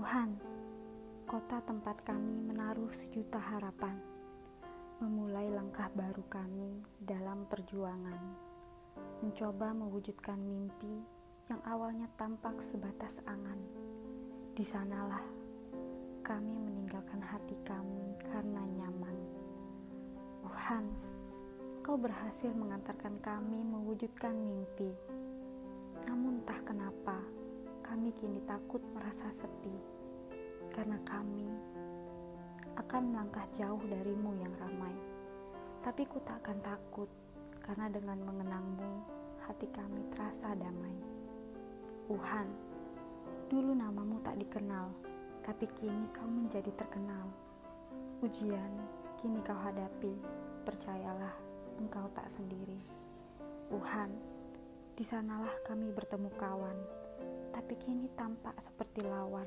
Wuhan, kota tempat kami menaruh sejuta harapan, memulai langkah baru kami dalam perjuangan, mencoba mewujudkan mimpi yang awalnya tampak sebatas angan. Di sanalah kami meninggalkan hati kami karena nyaman. Wuhan, kau berhasil mengantarkan kami mewujudkan mimpi. Namun entah kenapa, kami kini takut merasa sepi karena kami akan melangkah jauh darimu yang ramai. Tapi ku tak akan takut, karena dengan mengenangmu, hati kami terasa damai. Wuhan, dulu namamu tak dikenal, tapi kini kau menjadi terkenal. Ujian kini kau hadapi, percayalah engkau tak sendiri. Wuhan, di sanalah kami bertemu kawan, tapi kini tampak seperti lawan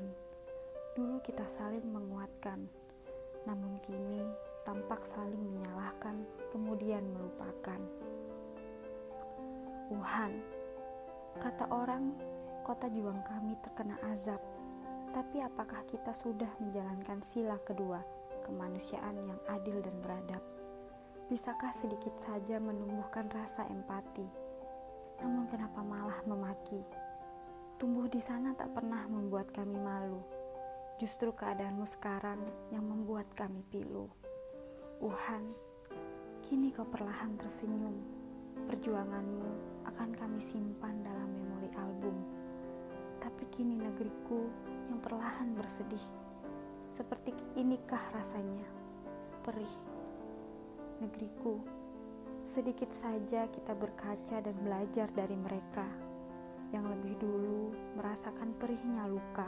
Dulu kita saling menguatkan, namun kini tampak saling menyalahkan, kemudian melupakan. Wuhan, kata orang, kota juang kami terkena azab. Tapi apakah kita sudah menjalankan sila kedua, kemanusiaan yang adil dan beradab? Bisakah sedikit saja menumbuhkan rasa empati? Namun kenapa malah memaki? Tumbuh di sana tak pernah membuat kami malu Justru keadaanmu sekarang yang membuat kami pilu. Wuhan, kini kau perlahan tersenyum. Perjuanganmu akan kami simpan dalam memori album. Tapi kini negeriku yang perlahan bersedih. Seperti inikah rasanya? Perih. Negeriku, sedikit saja kita berkaca dan belajar dari mereka yang lebih dulu merasakan perihnya luka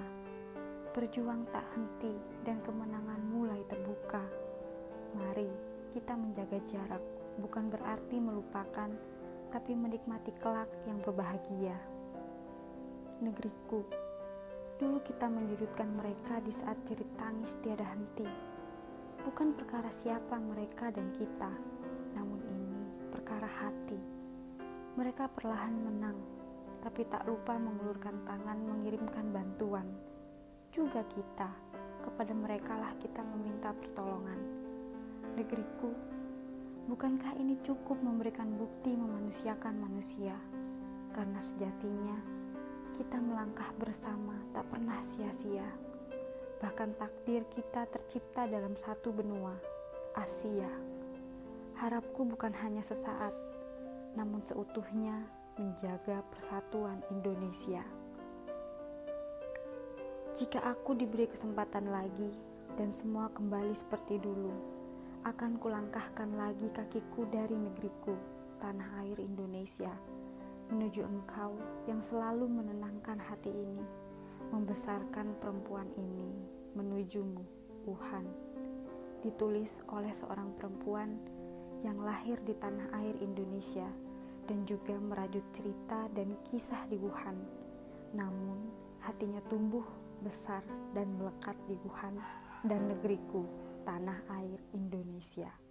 Berjuang tak henti dan kemenangan mulai terbuka. Mari kita menjaga jarak, bukan berarti melupakan, tapi menikmati kelak yang berbahagia. Negeriku, dulu kita menyudutkan mereka di saat jerit tangis tiada henti. Bukan perkara siapa mereka dan kita, namun ini perkara hati. Mereka perlahan menang, tapi tak lupa mengulurkan tangan mengirimkan bantuan juga kita, kepada mereka lah kita meminta pertolongan. Negeriku, bukankah ini cukup memberikan bukti memanusiakan manusia? Karena sejatinya, kita melangkah bersama tak pernah sia-sia. Bahkan takdir kita tercipta dalam satu benua, Asia. Harapku bukan hanya sesaat, namun seutuhnya menjaga persatuan Indonesia. Jika aku diberi kesempatan lagi dan semua kembali seperti dulu, akan kulangkahkan lagi kakiku dari negeriku, tanah air Indonesia, menuju engkau yang selalu menenangkan hati ini, membesarkan perempuan ini, menujumu, Wuhan. Ditulis oleh seorang perempuan yang lahir di tanah air Indonesia dan juga merajut cerita dan kisah di Wuhan. Namun, hatinya tumbuh besar dan melekat di Wuhan dan negeriku, tanah air Indonesia.